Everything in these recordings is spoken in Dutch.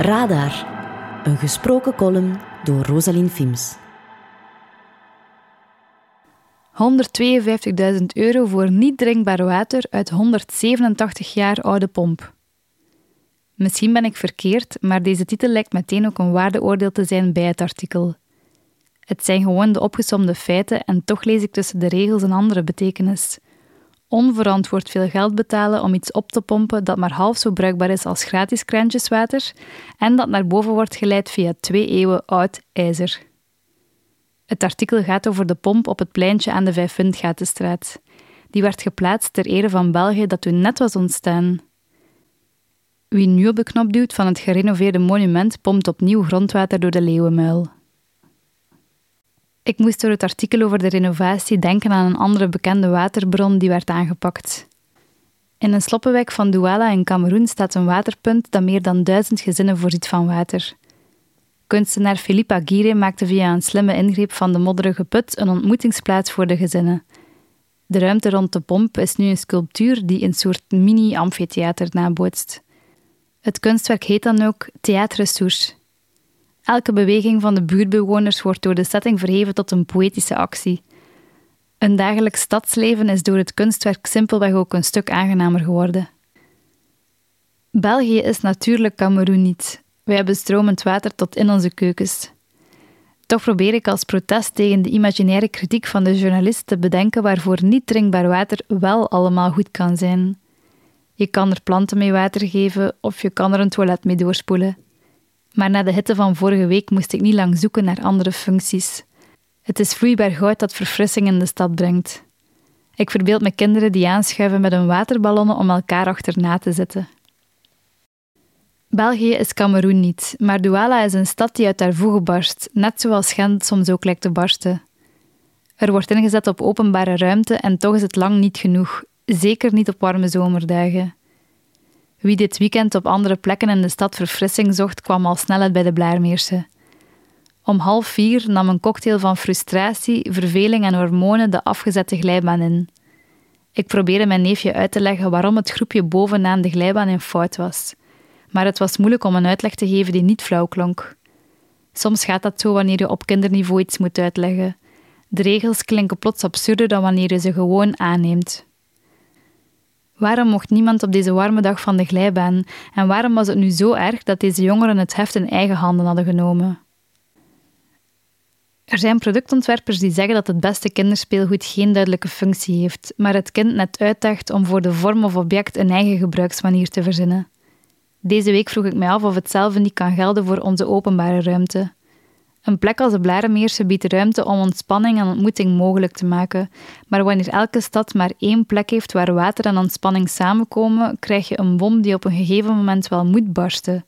Radar, een gesproken column door Rosalien Fims. 152.000 euro voor niet drinkbaar water uit 187 jaar oude pomp. Misschien ben ik verkeerd, maar deze titel lijkt meteen ook een waardeoordeel te zijn bij het artikel. Het zijn gewoon de opgesomde feiten en toch lees ik tussen de regels een andere betekenis. Onverantwoord veel geld betalen om iets op te pompen dat maar half zo bruikbaar is als gratis krantjeswater en dat naar boven wordt geleid via twee eeuwen oud ijzer. Het artikel gaat over de pomp op het pleintje aan de Vijfpuntgatenstraat. Die werd geplaatst ter ere van België dat toen net was ontstaan. Wie nu op de knop duwt van het gerenoveerde monument pompt opnieuw grondwater door de Leeuwenmuil. Ik moest door het artikel over de renovatie denken aan een andere bekende waterbron die werd aangepakt. In een sloppenwijk van Douala in Cameroen staat een waterpunt dat meer dan duizend gezinnen voorziet van water. Kunstenaar Philippe Aguirre maakte via een slimme ingreep van de modderige put een ontmoetingsplaats voor de gezinnen. De ruimte rond de pomp is nu een sculptuur die een soort mini-amfitheater nabootst. Het kunstwerk heet dan ook Théâtre Souche. Elke beweging van de buurtbewoners wordt door de setting verheven tot een poëtische actie. Een dagelijks stadsleven is door het kunstwerk simpelweg ook een stuk aangenamer geworden. België is natuurlijk Cameroen niet. Wij hebben stromend water tot in onze keukens. Toch probeer ik als protest tegen de imaginaire kritiek van de journalist te bedenken waarvoor niet drinkbaar water wel allemaal goed kan zijn. Je kan er planten mee water geven of je kan er een toilet mee doorspoelen. Maar na de hitte van vorige week moest ik niet lang zoeken naar andere functies. Het is vloeibaar goud dat verfrissing in de stad brengt. Ik verbeeld me kinderen die aanschuiven met hun waterballonnen om elkaar achterna te zitten. België is Cameroen niet, maar Douala is een stad die uit haar voegen barst, net zoals Gent soms ook lijkt te barsten. Er wordt ingezet op openbare ruimte en toch is het lang niet genoeg, zeker niet op warme zomerdagen. Wie dit weekend op andere plekken in de stad verfrissing zocht, kwam al snel uit bij de Blaarmeerse. Om half vier nam een cocktail van frustratie, verveling en hormonen de afgezette glijbaan in. Ik probeerde mijn neefje uit te leggen waarom het groepje bovenaan de glijbaan in fout was. Maar het was moeilijk om een uitleg te geven die niet flauw klonk. Soms gaat dat zo wanneer je op kinderniveau iets moet uitleggen. De regels klinken plots absurder dan wanneer je ze gewoon aanneemt. Waarom mocht niemand op deze warme dag van de glijbaan en waarom was het nu zo erg dat deze jongeren het heft in eigen handen hadden genomen? Er zijn productontwerpers die zeggen dat het beste kinderspeelgoed geen duidelijke functie heeft, maar het kind net uitdaagt om voor de vorm of object een eigen gebruiksmanier te verzinnen. Deze week vroeg ik mij af of hetzelfde niet kan gelden voor onze openbare ruimte. Een plek als de Blaremeerse biedt ruimte om ontspanning en ontmoeting mogelijk te maken, maar wanneer elke stad maar één plek heeft waar water en ontspanning samenkomen, krijg je een bom die op een gegeven moment wel moet barsten.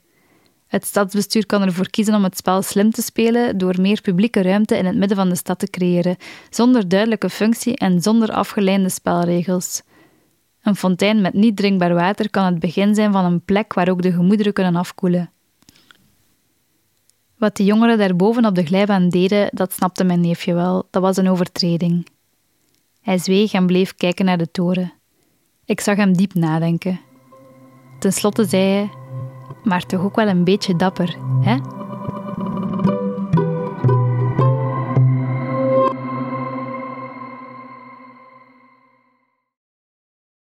Het stadsbestuur kan ervoor kiezen om het spel slim te spelen door meer publieke ruimte in het midden van de stad te creëren, zonder duidelijke functie en zonder afgeleide spelregels. Een fontein met niet drinkbaar water kan het begin zijn van een plek waar ook de gemoederen kunnen afkoelen. Wat de jongeren daarboven op de glijbaan deden, dat snapte mijn neefje wel. Dat was een overtreding. Hij zweeg en bleef kijken naar de toren. Ik zag hem diep nadenken. Ten slotte zei hij: Maar toch ook wel een beetje dapper, hè?